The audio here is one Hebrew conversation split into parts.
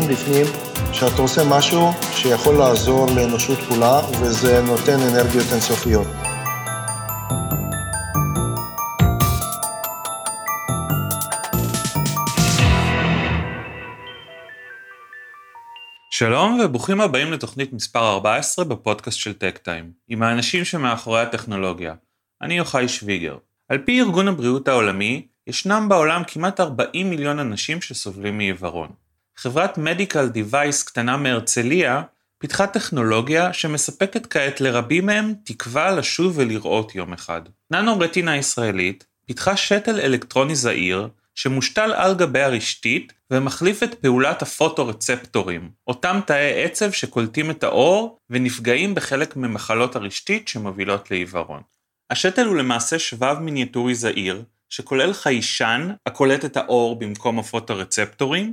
מבין בפנים שאתה עושה משהו שיכול לעזור לאנושות כולה, וזה נותן אנרגיות אינסופיות. שלום וברוכים הבאים לתוכנית מספר 14 בפודקאסט של טק טיים, עם האנשים שמאחורי הטכנולוגיה. אני יוחאי שוויגר. על פי ארגון הבריאות העולמי, ישנם בעולם כמעט 40 מיליון אנשים שסובלים מעיוורון. חברת מדיקל דיווייס קטנה מהרצליה פיתחה טכנולוגיה שמספקת כעת לרבים מהם תקווה לשוב ולראות יום אחד. ננו רטינה ישראלית פיתחה שתל אלקטרוני זעיר שמושתל על גבי הרשתית ומחליף את פעולת הפוטורצפטורים, אותם תאי עצב שקולטים את האור ונפגעים בחלק ממחלות הרשתית שמובילות לעיוורון. השתל הוא למעשה שבב מיניאטורי זעיר, שכולל חיישן הקולט את האור במקום הפוטורצפטורים,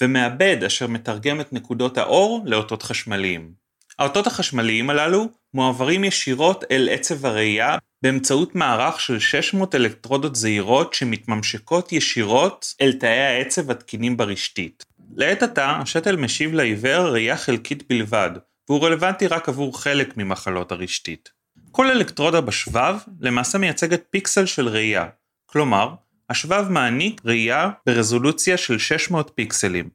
ומעבד אשר מתרגם את נקודות האור לאותות חשמליים. האותות החשמליים הללו מועברים ישירות אל עצב הראייה באמצעות מערך של 600 אלקטרודות זעירות שמתממשקות ישירות אל תאי העצב התקינים ברשתית. לעת עתה, השתל משיב לעיוור ראייה חלקית בלבד, והוא רלוונטי רק עבור חלק ממחלות הרשתית. כל אלקטרודה בשבב למעשה מייצגת פיקסל של ראייה, כלומר, השבב מעניק ראייה ברזולוציה של 600 פיקסלים.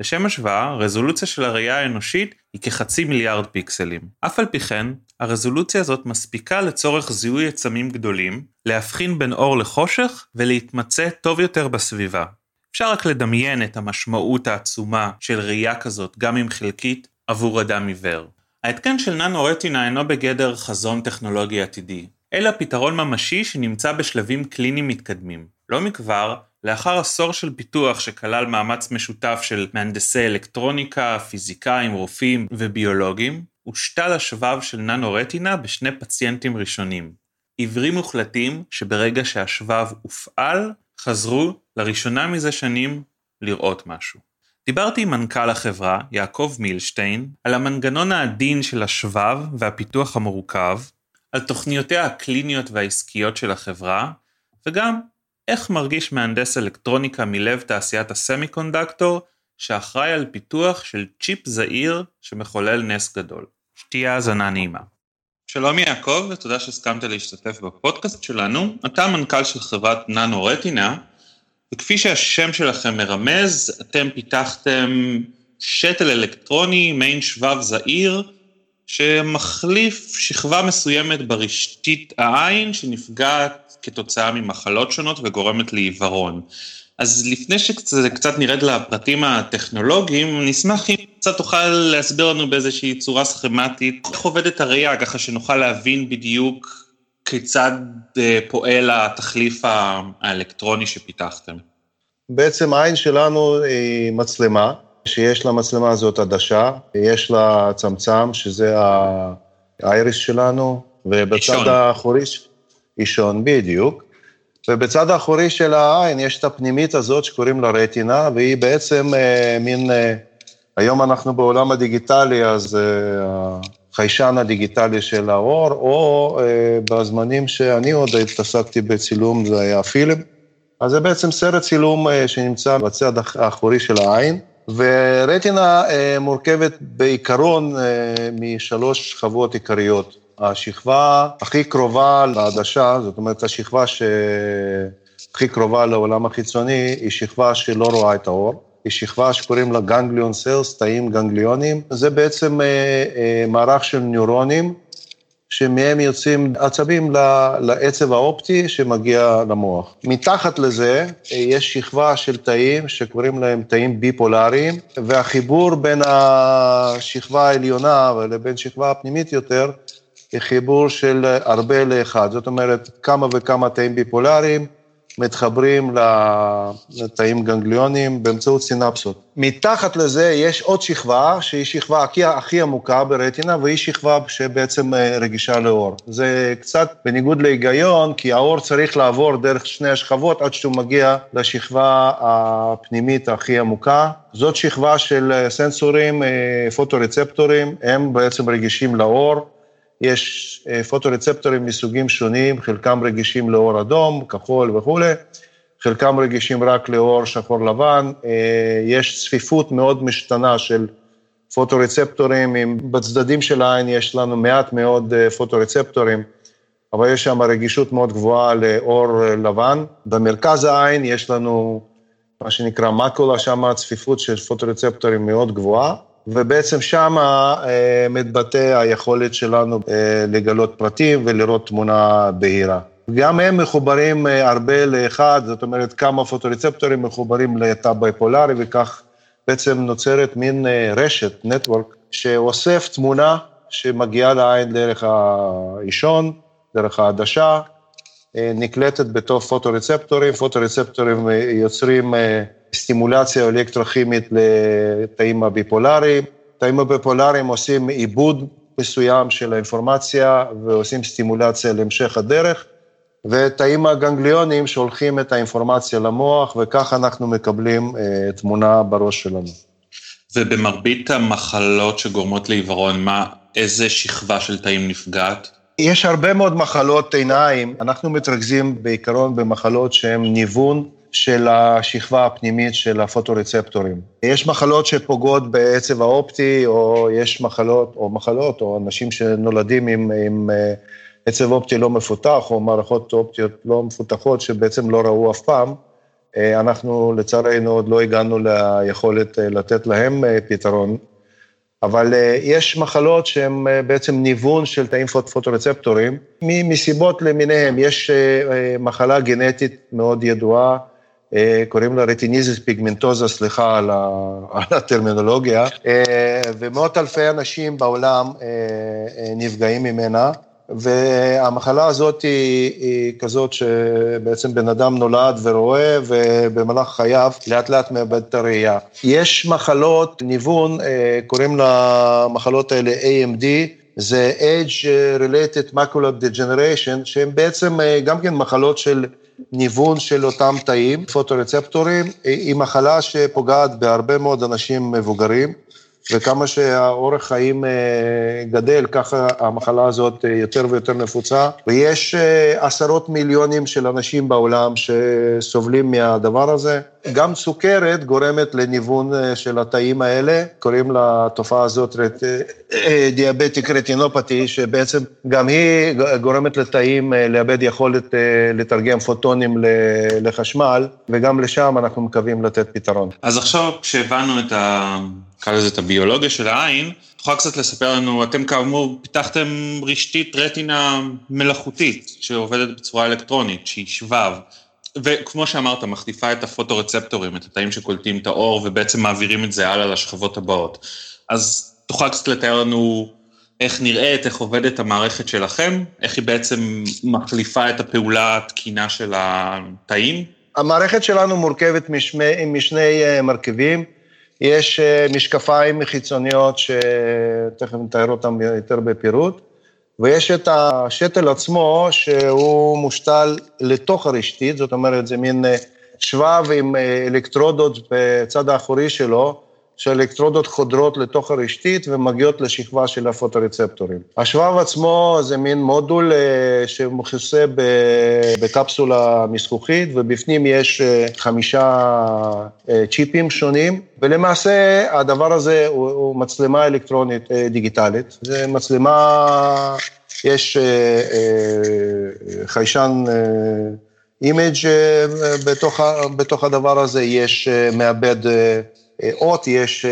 לשם השוואה, רזולוציה של הראייה האנושית היא כחצי מיליארד פיקסלים. אף על פי כן, הרזולוציה הזאת מספיקה לצורך זיהוי עצמים גדולים, להבחין בין אור לחושך ולהתמצא טוב יותר בסביבה. אפשר רק לדמיין את המשמעות העצומה של ראייה כזאת, גם אם חלקית, עבור אדם עיוור. ההתקן של ננו רטינה אינו בגדר חזון טכנולוגי עתידי, אלא פתרון ממשי שנמצא בשלבים קליניים מתקדמים. לא מכבר, לאחר עשור של פיתוח שכלל מאמץ משותף של מהנדסי אלקטרוניקה, פיזיקאים, רופאים וביולוגים, הושתל השבב של ננו רטינה בשני פציינטים ראשונים. עיוורים מוחלטים שברגע שהשבב הופעל, חזרו לראשונה מזה שנים לראות משהו. דיברתי עם מנכ"ל החברה, יעקב מילשטיין, על המנגנון העדין של השבב והפיתוח המורכב, על תוכניותיה הקליניות והעסקיות של החברה, וגם איך מרגיש מהנדס אלקטרוניקה מלב תעשיית הסמי קונדקטור, שאחראי על פיתוח של צ'יפ זעיר שמחולל נס גדול. שתהיה האזנה נעימה. שלום יעקב, ותודה שהסכמת להשתתף בפודקאסט שלנו. אתה המנכ"ל של חברת ננו רטינה, וכפי שהשם שלכם מרמז, אתם פיתחתם שתל אלקטרוני, מעין שבב זעיר, שמחליף שכבה מסוימת ברשתית העין שנפגעת כתוצאה ממחלות שונות וגורמת לעיוורון. אז לפני שקצת נרד לפרטים הטכנולוגיים, אני אשמח אם קצת תוכל להסביר לנו באיזושהי צורה סכמטית איך עובדת הראייה, ככה שנוכל להבין בדיוק כיצד אה, פועל התחליף האלקטרוני שפיתחתם. בעצם העין שלנו היא מצלמה, שיש למצלמה הזאת עדשה, יש לה צמצם, שזה האייריס שלנו, ובצד האחורי... אישון, בדיוק. ובצד האחורי של העין יש את הפנימית הזאת שקוראים לה רטינה, והיא בעצם אה, מין... אה, היום אנחנו בעולם הדיגיטלי, אז אה, החיישן הדיגיטלי של האור, או אה, בזמנים שאני עוד התעסקתי בצילום, זה היה פילם. אז זה בעצם סרט צילום אה, שנמצא בצד האחורי של העין. ורטינה אה, מורכבת בעיקרון אה, משלוש שכבות עיקריות. השכבה הכי קרובה לעדשה, זאת אומרת, השכבה שהכי קרובה לעולם החיצוני, היא שכבה שלא רואה את האור. היא שכבה שקוראים לה גנגליון סלס, תאים גנגליונים. זה בעצם מערך של נוירונים שמהם יוצאים עצבים לעצב האופטי שמגיע למוח. מתחת לזה יש שכבה של תאים שקוראים להם תאים ביפולריים, והחיבור בין השכבה העליונה לבין שכבה הפנימית יותר, היא חיבור של הרבה לאחד. זאת אומרת, כמה וכמה תאים ביפולריים, מתחברים לתאים גנגליונים באמצעות סינפסות. מתחת לזה יש עוד שכבה, שהיא שכבה הכי, הכי עמוקה ברטינה, והיא שכבה שבעצם אה, רגישה לאור. זה קצת בניגוד להיגיון, כי האור צריך לעבור דרך שני השכבות עד שהוא מגיע לשכבה הפנימית הכי עמוקה. זאת שכבה של אה, סנסורים, אה, פוטורצפטורים, הם בעצם רגישים לאור. יש אה, פוטורצפטורים מסוגים שונים, חלקם רגישים לאור אדום, כחול וכולי, חלקם רגישים רק לאור שחור לבן, יש צפיפות מאוד משתנה של פוטורצפטורים, בצדדים של העין יש לנו מעט מאוד פוטורצפטורים, אבל יש שם רגישות מאוד גבוהה לאור לבן. במרכז העין יש לנו מה שנקרא מקולה, שם הצפיפות של פוטורצפטורים מאוד גבוהה, ובעצם שם אה, מתבטא היכולת שלנו אה, לגלות פרטים ולראות תמונה בהירה. גם הם מחוברים אה, הרבה לאחד, זאת אומרת כמה פוטורצפטורים מחוברים לתא ביפולרי, וכך בעצם נוצרת מין רשת, נטוורק, שאוסף תמונה שמגיעה לעין דרך האישון, דרך העדשה, נקלטת בתור פוטורצפטורים, פוטורצפטורים יוצרים סטימולציה אלקטרוכימית לתאים הביפולריים, תאים הביפולריים עושים עיבוד מסוים של האינפורמציה ועושים סטימולציה להמשך הדרך, ותאים הגנגליונים שולחים את האינפורמציה למוח, וכך אנחנו מקבלים תמונה בראש שלנו. ובמרבית המחלות שגורמות לעיוורון, מה, איזה שכבה של תאים נפגעת? יש הרבה מאוד מחלות עיניים, אנחנו מתרכזים בעיקרון במחלות שהן ניוון של השכבה הפנימית של הפוטורצפטורים. יש מחלות שפוגעות בעצב האופטי, או יש מחלות, או מחלות, או אנשים שנולדים עם, עם אה, עצב אופטי לא מפותח, או מערכות אופטיות לא מפותחות, שבעצם לא ראו אף פעם. אה, אנחנו, לצערנו, עוד לא הגענו ליכולת אה, לתת להם פתרון. אבל יש מחלות שהן בעצם ניוון של תאים פוטורצפטוריים, מסיבות למיניהם. יש מחלה גנטית מאוד ידועה, קוראים לה רטיניזיס פיגמנטוזה, סליחה על, הטרמינולוגיה, ומאות אלפי אנשים בעולם נפגעים ממנה. והמחלה הזאת היא, היא כזאת שבעצם בן אדם נולד ורואה, ובמהלך חייו לאט לאט מאבד את הראייה. יש מחלות ניוון, אה, קוראים למחלות האלה AMD, זה Age-Related Macular Degeneration, שהן בעצם אה, גם כן מחלות של ניוון של אותם תאים, פוטורצפטורים, היא מחלה שפוגעת בהרבה מאוד אנשים מבוגרים. וכמה שהאורך חיים אה, גדל, ככה המחלה הזאת אה, יותר ויותר נפוצה. ויש אה, עשרות מיליונים של אנשים בעולם שסובלים מהדבר הזה. גם סוכרת גורמת לניוון של התאים האלה, קוראים לתופעה הזאת דיאבטיק רטינופתי, שבעצם גם היא גורמת לתאים לאבד יכולת לתרגם פוטונים לחשמל, וגם לשם אנחנו מקווים לתת פתרון. אז עכשיו כשהבנו את ה... נקרא לזה את הביולוגיה של העין, תוכל קצת לספר לנו, אתם כאמור פיתחתם רשתית רטינה מלאכותית שעובדת בצורה אלקטרונית, שהיא שבב, וכמו שאמרת, מחליפה את הפוטורצפטורים, את התאים שקולטים את האור ובעצם מעבירים את זה הלאה לשכבות הבאות. אז תוכל קצת לתאר לנו איך נראית, איך עובדת המערכת שלכם, איך היא בעצם מחליפה את הפעולה התקינה של התאים? המערכת שלנו מורכבת משני, משני אה, מרכיבים. יש אה, משקפיים חיצוניות שתכף נתאר אותם יותר בפירוט, ויש את השתל עצמו שהוא מושתל לתוך הרשתית, זאת אומרת, זה מין אה, שבב עם אה, אלקטרודות בצד האחורי שלו, שהאלקטרודות חודרות לתוך הרשתית ומגיעות לשכבה של הפוטורצפטורים. השבב עצמו זה מין מודול אה, שמכוסה בקפסולה מזכוכית, ובפנים יש אה, חמישה אה, צ'יפים שונים, ולמעשה הדבר הזה הוא, מצלמה אלקטרונית דיגיטלית. זה מצלמה, יש חיישן... image בתוך, בתוך הדבר הזה, יש מעבד אות, יש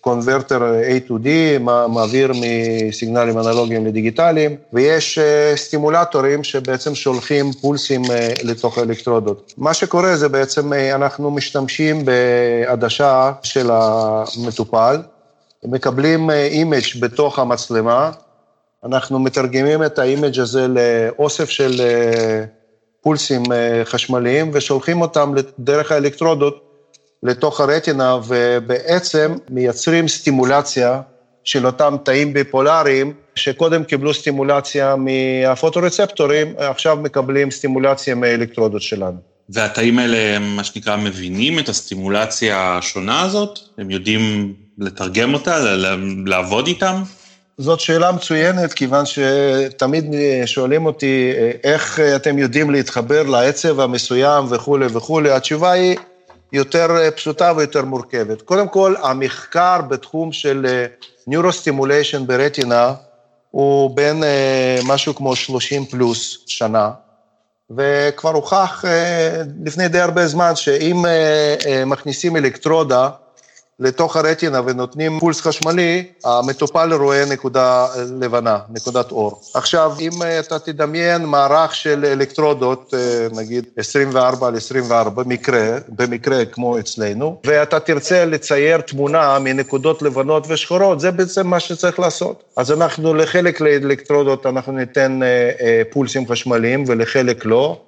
converter A to D, מעביר מסיגנלים אנלוגיים לדיגיטליים, ויש סטימולטורים שבעצם שולחים פולסים לתוך האלקטרודות. מה שקורה זה בעצם אנחנו משתמשים בעדשה של המטופל, מקבלים image בתוך המצלמה, אנחנו מתרגמים את האימג' הזה לאוסף של פולסים חשמליים ושולחים אותם דרך האלקטרודות לתוך הרטינה, ובעצם מייצרים סטימולציה של אותם תאים ביפולריים, שקודם קיבלו סטימולציה מהפוטורצפטורים, עכשיו מקבלים סטימולציה מהאלקטרודות שלנו. והתאים האלה, מה שנקרא, מבינים את הסטימולציה השונה הזאת? הם יודעים לתרגם אותה, לעבוד איתם? זאת שאלה מצוינת, כיוון שתמיד שואלים אותי איך אתם יודעים להתחבר לעצב המסוים וכולי וכולי. התשובה היא יותר פשוטה ויותר מורכבת. קודם כל, המחקר בתחום של neurostimulation ברטינה הוא בין משהו כמו 30 פלוס שנה. וכבר הוכח אה, לפני די הרבה זמן שאם אה, אה, מכניסים אלקטרודה לתוך הרטינה ונותנים פולס חשמלי, המטופל רואה נקודה לבנה, נקודת אור. עכשיו, אם אתה תדמיין מערך של אלקטרודות, נגיד 24 על 24, במקרה, במקרה כמו אצלנו, ואתה תרצה לצייר תמונה מנקודות לבנות ושחורות, זה בעצם מה שצריך לעשות. אז אנחנו, לחלק לאלקטרודות אנחנו ניתן פולסים חשמליים ולחלק לא.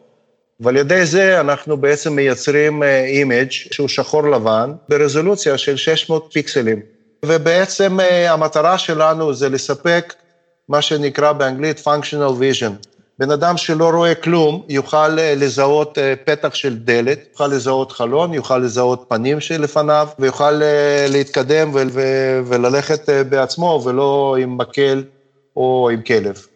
ועל ידי זה אנחנו בעצם מייצרים image uh, שהוא שחור לבן ברזולוציה של 600 פיקסלים. ובעצם uh, המטרה שלנו זה לספק מה שנקרא באנגלית functional vision. בן אדם שלא רואה כלום יוכל uh, לזהות פתח של דלת, יוכל לזהות חלון, יוכל לזהות פנים שלפניו, ויוכל להתקדם וללכת uh, בעצמו ולא עם מקל או עם כלב.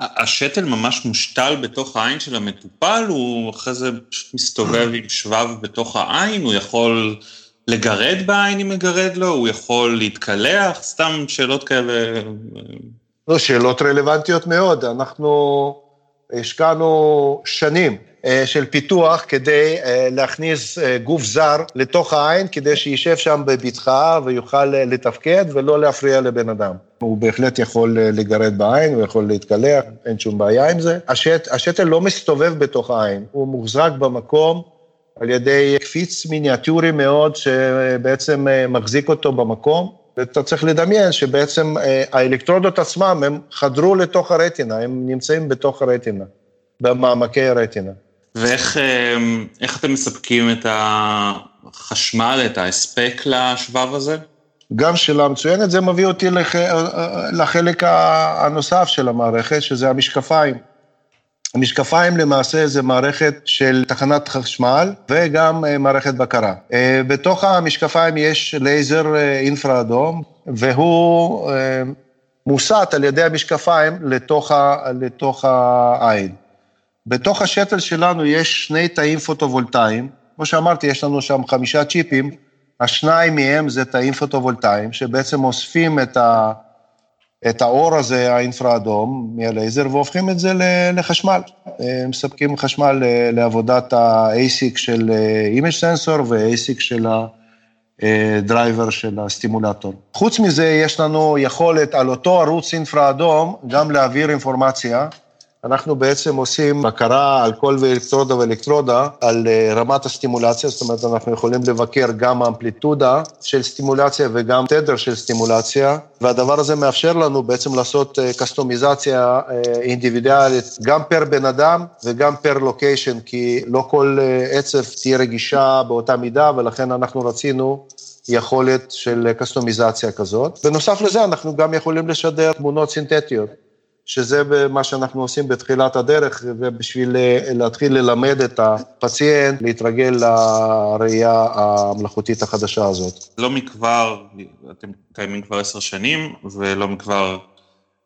השתל ממש מושתל בתוך העין של המטופל, הוא אחרי זה פשוט מסתובב עם שבב בתוך העין, הוא יכול לגרד בעין אם מגרד לו, הוא יכול להתקלח, סתם שאלות כאלה. לא, שאלות רלוונטיות מאוד. אנחנו השקענו שנים של פיתוח כדי אה, להכניס אה, גוף זר לתוך העין, כדי שישב שם בבטחה ויוכל לתפקד ולא להפריע לבן אדם. הוא בהחלט יכול לגרד בעין, הוא יכול להתקלח, אין שום בעיה עם זה. השט, השתל לא מסתובב בתוך העין, הוא מוחזק במקום על ידי קפיץ מיניאטורי מאוד, שבעצם מחזיק אותו במקום. ואתה צריך לדמיין שבעצם האלקטרודות עצמם, הם חדרו לתוך הרטינה, הם נמצאים בתוך הרטינה, במעמקי הרטינה. ואיך אה, אתם מספקים את החשמל, את ההספק לשבב הזה? גם שאלה מצוינת, זה מביא אותי לח... לחלק הנוסף של המערכת, שזה המשקפיים. המשקפיים למעשה זה מערכת של תחנת חשמל וגם אה, מערכת בקרה. אה, בתוך המשקפיים יש לייזר אינפרה אדום, והוא מוסט על ידי המשקפיים לתוך. לתוך העין. בתוך השתל שלנו יש שני תאים פוטו-וולטאיים. כמו שאמרתי, יש לנו שם חמישה צ'יפים, השניים מהם זה תאים פוטו-וולטאיים, שבעצם אוספים את, ה, את האור הזה, האינפרה-אדום, מהלייזר, והופכים את זה לחשמל. מספקים חשמל לעבודת ה-ASIC של image sensor ו-ASIC של ה driver של הסטימולטור. חוץ מזה, יש לנו יכולת על אותו ערוץ אינפרה-אדום גם להעביר אינפורמציה. אנחנו בעצם עושים בקרה על כל אלקטרודה ואלקטרודה, על אה, רמת הסטימולציה, זאת אומרת, אנחנו יכולים לבקר גם אמפליטודה של סטימולציה וגם תדר של סטימולציה, והדבר הזה מאפשר לנו בעצם לעשות קסטומיזציה אה, אה, אינדיבידואלית, גם פר בן אדם וגם פר location, כי לא כל עצב תהיה רגישה באותה מידה, ולכן אנחנו רצינו יכולת של קסטומיזציה כזאת. בנוסף לזה, אנחנו גם יכולים לשדר תמונות סינתטיות. שזה מה שאנחנו עושים בתחילת הדרך, ובשביל אה, להתחיל ללמד את הפציינט להתרגל לראייה המלאכותית החדשה הזאת. לא מכבר, אתם קיימים כבר עשר שנים, ולא מכבר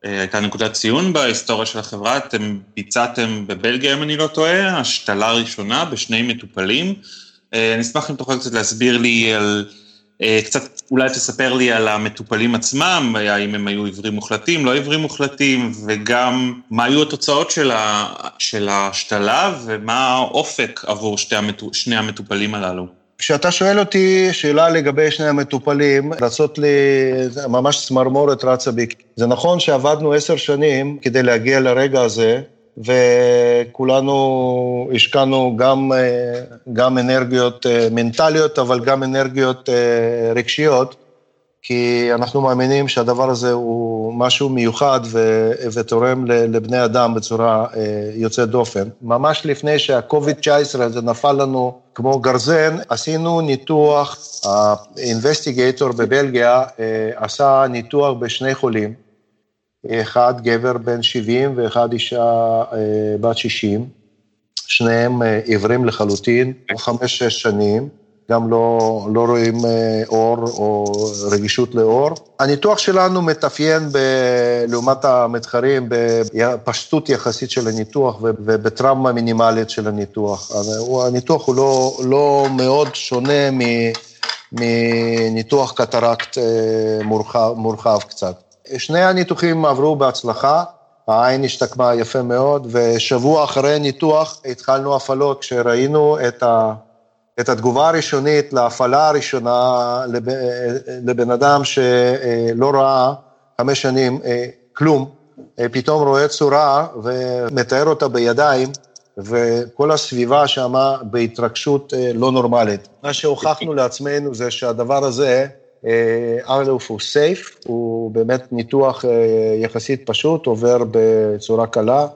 אה, הייתה נקודת ציון בהיסטוריה של החברה, אתם ביצעתם בבלגיה, אם אני לא טועה, השתלה ראשונה בשני מטופלים. אה, אני אשמח אם תוכל קצת להסביר לי על... אה, קצת אולי תספר לי על המטופלים עצמם, האם הם היו עיוורים מוחלטים, לא עיוורים מוחלטים, וגם מה היו התוצאות של, ה, של השתלה ומה האופק עבור שתי המטו, שני המטופלים הללו. כשאתה שואל אותי שאלה לגבי שני המטופלים, רצות לי, ממש צמרמורת רצה בי. זה נכון שעבדנו עשר שנים כדי להגיע לרגע הזה, וכולנו השקענו גם, אה, גם אנרגיות אה, מנטליות, אבל גם אנרגיות אה, רגשיות, כי אנחנו מאמינים שהדבר הזה הוא משהו מיוחד ו, ותורם לבני אדם בצורה יוצאת דופן. ממש לפני שה-COVID-19 הזה נפל לנו כמו גרזן, עשינו ניתוח, האינבסטיגייטור בבלגיה עשה ניתוח בשני חולים. אחד גבר בן 70 ואחד אישה אה, בת 60, שניהם אה, עיוורים לחלוטין, חמש-שש שנים. גם לא, לא רואים אה, אור או רגישות לאור. הניתוח שלנו מתאפיין, ב, לעומת המתחרים, בפשטות יחסית של הניתוח ובטראומה מינימלית של הניתוח. הניתוח הוא לא, לא מאוד שונה מניתוח קטרקט מורחב, מורחב קצת. שני הניתוחים עברו בהצלחה. העין השתקמה יפה מאוד, ושבוע אחרי ניתוח התחלנו הפעלות כשראינו את, ה, את התגובה הראשונית להפעלה הראשונה לב, לבן אדם שלא ראה חמש שנים אה, כלום, אה, פתאום רואה צורה ומתאר אותה בידיים, וכל הסביבה שמה בהתרגשות אה, לא נורמלית. מה שהוכחנו לעצמנו זה שהדבר הזה, א' הוא סייף, הוא באמת ניתוח אה, יחסית פשוט, עובר בצורה קלה,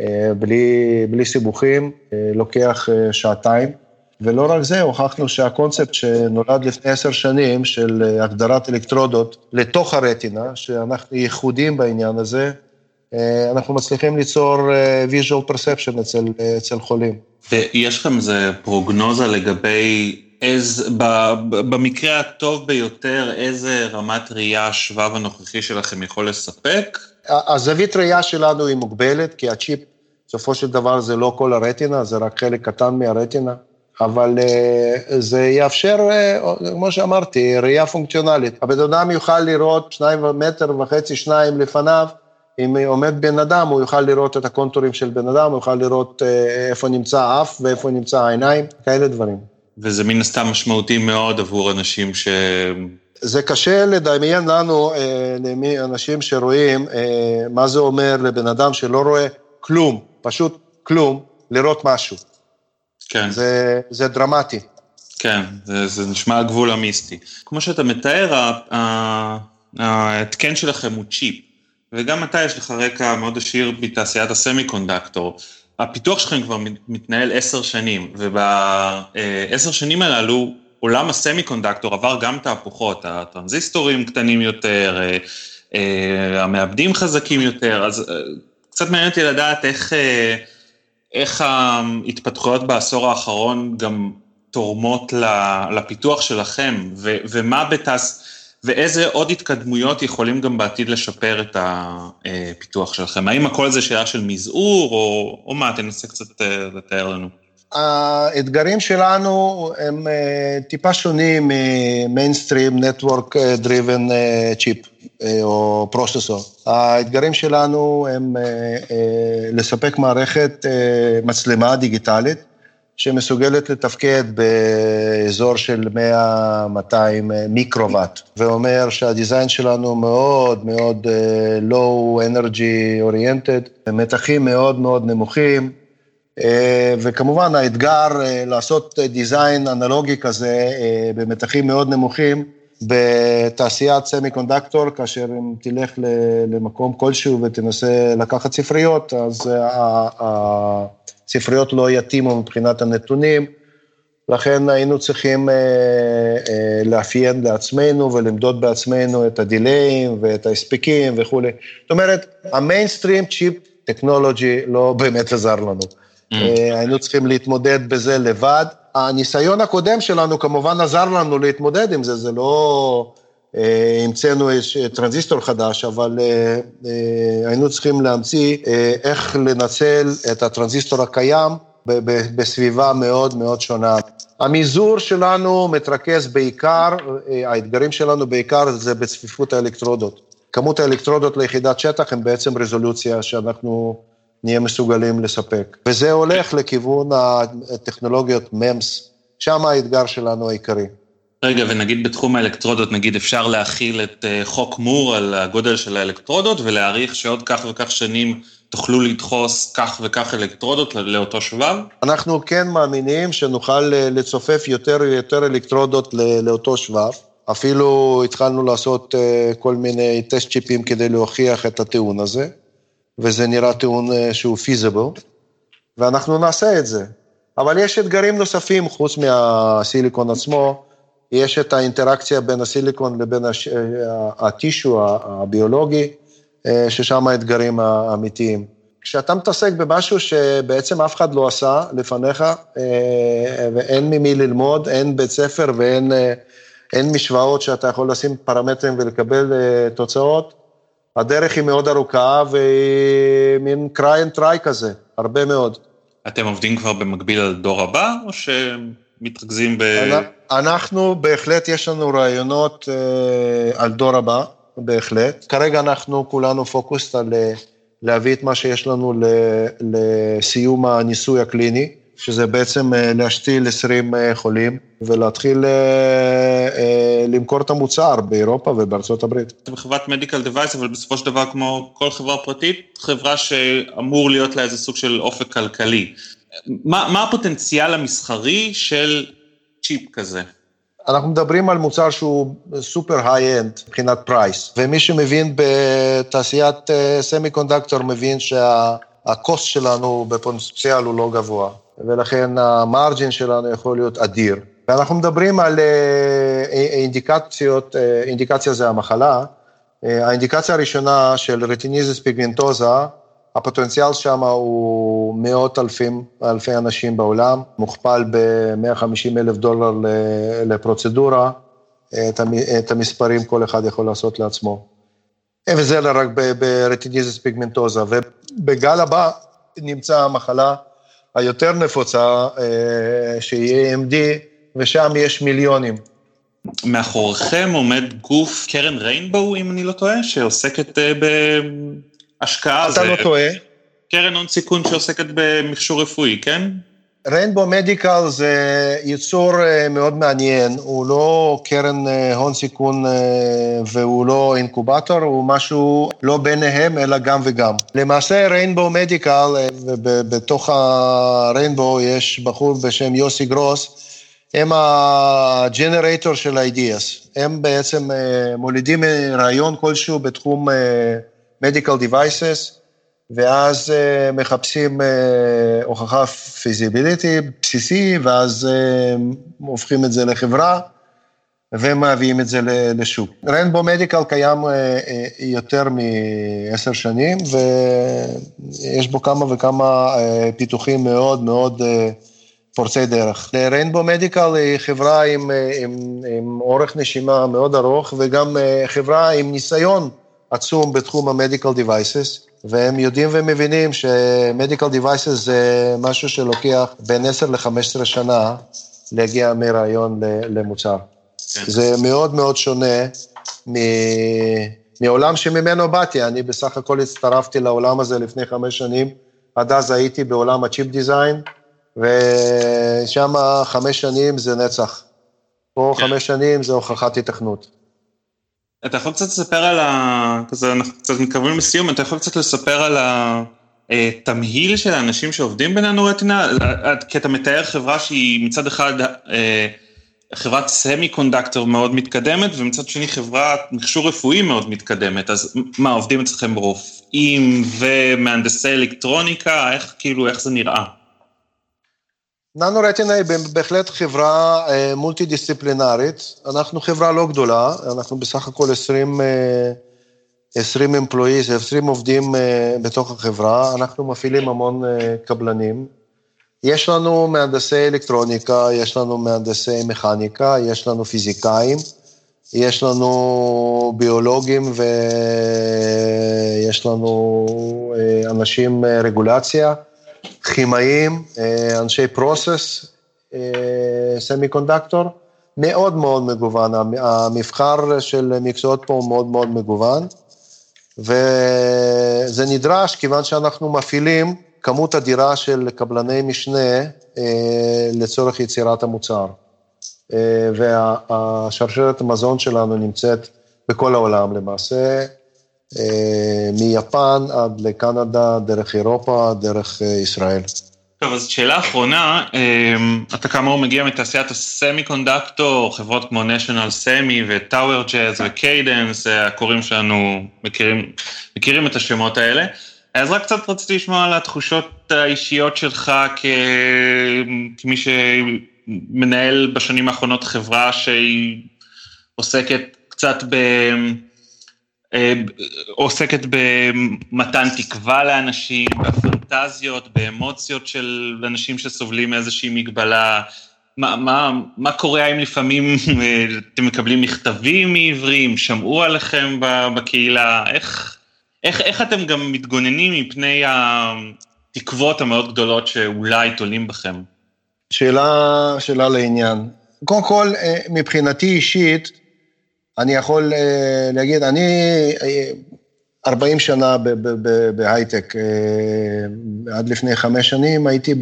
אה, בלי, בלי סיבוכים, אה, לוקח שעתיים. ולא רק זה, הוכחנו שהקונספט שנולד לפני עשר שנים של הגדרת אלקטרודות לתוך הרטינה, שאנחנו ייחודים בעניין הזה, אנחנו מצליחים ליצור visual perception אצל, אצל חולים. ויש לכם איזה פרוגנוזה לגבי איז, במקרה הטוב ביותר, איזה רמת ראייה השבב הנוכחי שלכם יכול לספק? הזווית ראייה שלנו היא מוגבלת, כי הצ'יפ, בסופו של דבר זה לא כל הרטינה, זה רק חלק קטן מהרטינה, אבל אה, זה יאפשר, אה, כמו שאמרתי, ראייה פונקציונלית. הבן אדם יוכל לראות שניים מטר וחצי, שניים לפניו, אם עומד בן אדם, הוא יוכל לראות את הקונטורים של בן אדם, הוא יוכל לראות אה, איפה נמצא האף ואיפה נמצא העיניים, כאלה דברים. וזה מן הסתם משמעותי מאוד עבור אנשים ש... זה קשה לדמיין לנו, אה, אנשים שרואים, אה, מה זה אומר לבן אדם שלא רואה כלום, פשוט כלום, לראות משהו. כן. זה, זה דרמטי. כן, זה, זה נשמע הגבול המיסטי. כמו שאתה מתאר, ההתקן שלכם הוא צ'יפ, וגם אתה יש לך רקע מאוד עשיר בתעשיית הסמי קונדקטור. הפיתוח שלכם כבר מתנהל עשר שנים, ובעשר שנים הללו עולם הסמי קונדקטור עבר גם תהפוכות, הטרנזיסטורים קטנים יותר, אה, אה, המעבדים חזקים יותר, אז אה, קצת מעניין אותי לדעת איך, איך ההתפתחויות בעשור האחרון גם תורמות לפיתוח שלכם, ומה בתעש... ואיזה עוד התקדמויות יכולים גם בעתיד לשפר את הפיתוח שלכם? האם הכל זה שאלה של מזעור, או, או מה? תנסה קצת אה, לתאר לנו. האתגרים שלנו הם אה, טיפה שונים מ mainstream network driven chip או processor. האתגרים שלנו הם לספק מערכת מצלמה דיגיטלית שמסוגלת לתפקד באזור של 100-200 מיקרוואט, ואומר שה design שלנו מאוד מאוד אה, low energy oriented, מתחים מאוד מאוד נמוכים, אה, וכמובן האתגר אה, לעשות דיזיין אנלוגי כזה במתחים מאוד נמוכים, בתעשיית סמי קונדקטור, כאשר אם תלך למקום כלשהו ותנסה לקחת ספריות, אז הספריות לא יתאימו מבחינת הנתונים, לכן היינו צריכים אה, אה, לאפיין לעצמנו ולמדוד בעצמנו את הדיליים ואת ההספקים וכולי. זאת אומרת, ה mainstream chip technology לא באמת עזר לנו. Mm. אה, היינו צריכים להתמודד בזה לבד. הניסיון הקודם שלנו כמובן עזר לנו להתמודד עם זה, זה לא המצאנו טרנזיסטור חדש, אבל אה, אה, היינו צריכים להמציא איך לנצל את הטרנזיסטור הקיים בסביבה מאוד מאוד שונה. המזעור שלנו מתרכז בעיקר, האתגרים שלנו בעיקר זה בצפיפות האלקטרודות. כמות האלקטרודות ליחידת שטח הם בעצם רזולוציה שאנחנו נהיה מסוגלים לספק. וזה הולך לכיוון הטכנולוגיות MEMS, שם האתגר שלנו העיקרי. רגע, ונגיד בתחום האלקטרודות, נגיד אפשר להכיל את אה, חוק מור על הגודל של האלקטרודות ולהעריך שעוד כך וכך שנים תוכלו לדחוס כך וכך אלקטרודות לאותו שבב? אנחנו כן מאמינים שנוכל אה, לצופף יותר ויותר אלקטרודות לאותו שבב. אפילו התחלנו לעשות אה, כל מיני טסט צ'יפים כדי להוכיח את הטיעון הזה. וזה נראה טיעון שהוא פיזיבל, ואנחנו נעשה את זה. אבל יש אתגרים נוספים חוץ מהסיליקון עצמו, יש את האינטראקציה בין הסיליקון לבין הש... הטישו הביולוגי, אה, ששם האתגרים האמיתיים. כשאתה מתעסק במשהו שבעצם אף אחד לא עשה לפניך, אה, ואין ממי ללמוד, אין בית ספר ואין אין משוואות שאתה יכול לשים פרמטרים ולקבל תוצאות, הדרך היא מאוד ארוכה ומין cry and try כזה, הרבה מאוד. אתם עובדים כבר במקביל על דור הבא, או שמתרכזים ב... אנחנו, בהחלט יש לנו רעיונות אה, על דור הבא, בהחלט. כרגע אנחנו כולנו פוקוס על אה, להביא את מה שיש לנו לסיום הניסוי הקליני. שזה בעצם אה, להשתיל 20 אה, חולים ולהתחיל אה, למכור את המוצר באירופה ובארצות הברית. אתם חברת medical device, אבל בסופו של דבר, כמו כל חברה פרטית, חברה שאמור להיות לה איזה סוג של אופק כלכלי. מה, מה הפוטנציאל המסחרי של צ'יפ כזה? אנחנו מדברים על מוצר שהוא סופר high-end מבחינת price, ומי שמבין בתעשיית semiconductor מבין שה cost שלנו בפוטנציאל הוא לא גבוה. ולכן המרג'ין שלנו יכול להיות אדיר. ואנחנו מדברים על אה, אינדיקציות, אה, אינדיקציה זה המחלה. אה, האינדיקציה הראשונה של retinitis pigmentosa, הפוטנציאל שם הוא מאות אלפים, אלפי אנשים בעולם, מוכפל ב-150 אלף דולר לפרוצדורה, את המספרים כל אחד יכול לעשות לעצמו. וזה רק ברטיניזיס פיגמנטוזה. ובגל הבא נמצא המחלה היותר נפוצה, אה, שהיא AMD, ושם יש מיליונים. מאחוריכם עומד גוף קרן ריינבואו, אם אני לא טועה, שעוסקת אה, בהשקעה. אתה לא טועה. קרן הון סיכון שעוסקת במכשור רפואי, כן? ריינבו מדיקל זה יצור אה, מאוד מעניין, הוא לא קרן אה, הון סיכון אה, והוא לא אינקובטור, הוא משהו לא ביניהם, אלא גם וגם. למעשה Rainbow Medical, ובתוך ה Rainbow יש בחור בשם יוסי גרוס, הם הג'נרייטור של ה-ideas. הם בעצם מולידים רעיון כלשהו בתחום medical devices, ואז uh, מחפשים uh, הוכחה feasibility בסיסי, ואז uh, הופכים את זה לחברה, ומביאים את זה לשוק. ריינבו מדיקל קיים uh, uh, יותר מעשר שנים, ויש בו כמה וכמה uh, פיתוחים מאוד מאוד uh, פורצי דרך. ריינבו מדיקל היא חברה עם, עם, עם אורך נשימה מאוד ארוך, וגם חברה עם ניסיון עצום בתחום המדיקל דיווייסס. והם יודעים ומבינים ש-Medical Devices זה משהו שלוקח בין 10 ל-15 שנה להגיע מרעיון למוצר. כן. זה מאוד מאוד שונה מ... מעולם שממנו באתי, אני בסך הכל הצטרפתי לעולם הזה לפני חמש שנים, עד אז הייתי בעולם הצ'יפ דיזיין, ושם חמש שנים זה נצח. פה כן. חמש שנים זה הוכחת התכנות. אתה יכול קצת לספר על ה... כזה, אנחנו קצת מתקרבים לסיום, אתה יכול קצת לספר על התמהיל של האנשים שעובדים בננו רטינה? כי אתה מתאר חברה שהיא מצד אחד אה, חברת סמי קונדקטור מאוד מתקדמת, ומצד שני חברת מכשור רפואי מאוד מתקדמת, אז מה, עובדים אצלכם רופאים ומהנדסי אלקטרוניקה? איך כאילו, איך זה נראה? ננו רטינה היא בהחלט חברה אה, מולטי דיסציפלינרית. אנחנו חברה לא גדולה, אנחנו בסך הכל 20, 20 אמפלואיז, 20 עובדים אה, בתוך החברה, אנחנו מפעילים המון אה, קבלנים. יש לנו מהנדסי אלקטרוניקה, יש לנו מהנדסי מכניקה, יש לנו פיזיקאים, יש לנו ביולוגים ויש לנו אנשים רגולציה. כימאים, אה, אנשי פרוסס, סמי קונדקטור, מאוד מאוד מגוון, המבחר של מקצועות פה הוא מאוד מאוד מגוון, וזה נדרש כיוון שאנחנו מפעילים כמות אדירה של קבלני משנה אה, לצורך יצירת המוצר. אה, והשרשרת המזון שלנו נמצאת בכל העולם. למעשה, מיפן עד לקנדה, דרך אירופה, דרך אה, ישראל. טוב, אז שאלה אחרונה, אה, אתה כאמור מגיע מתעשיית ה semiconductor, חברות כמו National Semi וטאוור ג'אז ו-Cadence, הקוראים שלנו מכירים, מכירים את השמות האלה. אז רק קצת רציתי לשמוע על התחושות האישיות שלך כמי שמנהל בשנים האחרונות חברה שהיא עוסקת קצת ב... עוסקת במתן תקווה לאנשים, בפנטזיות, באמוציות של אנשים שסובלים מאיזושהי מגבלה. מה, מה, מה קורה האם לפעמים אתם מקבלים מכתבים מעברים, שמעו עליכם בקהילה, איך, איך, איך אתם גם מתגוננים מפני התקוות המאוד גדולות שאולי תולים בכם? שאלה, שאלה לעניין. קודם כל, מבחינתי אישית, אני יכול אה, להגיד, אני 40 אה, שנה בהייטק, אה, עד לפני חמש שנים הייתי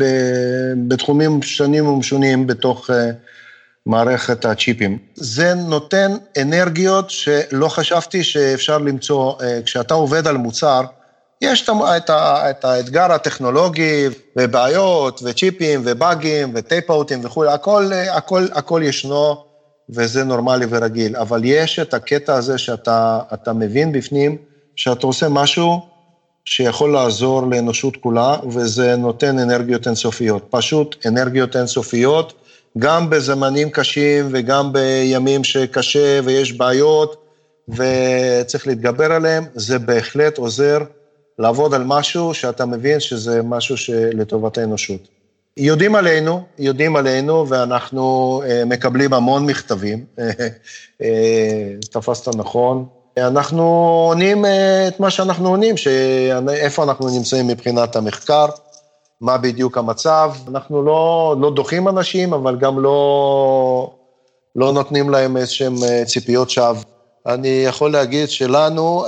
בתחומים שונים ומשונים בתוך מערכת הצ'יפים. זה נותן אנרגיות שלא חשבתי שאפשר למצוא, כשאתה עובד על מוצר, יש את האתגר הטכנולוגי, ובעיות, וצ'יפים, ובאגים, וטייפ-אוטים וכולי, הכל, הכל, הכל ישנו. וזה נורמלי ורגיל, אבל יש את הקטע הזה שאתה מבין בפנים שאתה עושה משהו שיכול לעזור לאנושות כולה, וזה נותן אנרגיות אינסופיות. פשוט אנרגיות אינסופיות, גם בזמנים קשים וגם בימים שקשה ויש בעיות וצריך להתגבר עליהם, זה בהחלט עוזר לעבוד על משהו שאתה מבין שזה משהו שלטובת האנושות. יודעים עלינו, יודעים עלינו, ואנחנו אה, מקבלים המון מכתבים, אה, תפסת נכון. אנחנו עונים אה, את מה שאנחנו עונים, איפה אנחנו נמצאים מבחינת המחקר, מה בדיוק המצב. אנחנו לא, לא דוחים אנשים, אבל גם לא, לא נותנים להם איזשהם ציפיות שווא. אני יכול להגיד שלנו,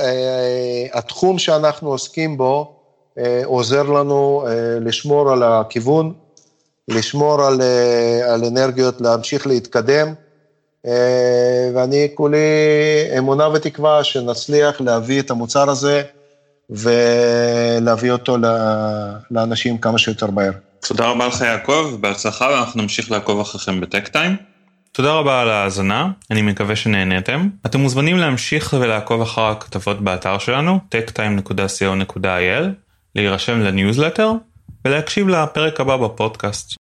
התחום שאנחנו עוסקים בו, עוזר לנו לשמור על הכיוון, לשמור על, אה, על אנרגיות, להמשיך להתקדם, אה, ואני כולי אמונה ותקווה שנצליח להביא את המוצר הזה ולהביא אותו לאנשים כמה שיותר מהר. תודה רבה לך יעקב, בהצלחה ואנחנו נמשיך לעקוב אחריכם ב-Techtime. תודה רבה על ההאזנה, אני מקווה שנהניתם. אתם מוזמנים להמשיך ולעקוב אחר הכתבות באתר שלנו, techtime.co.il, להירשם לניוזלטר ולהקשיב לפרק הבא בפודקאסט.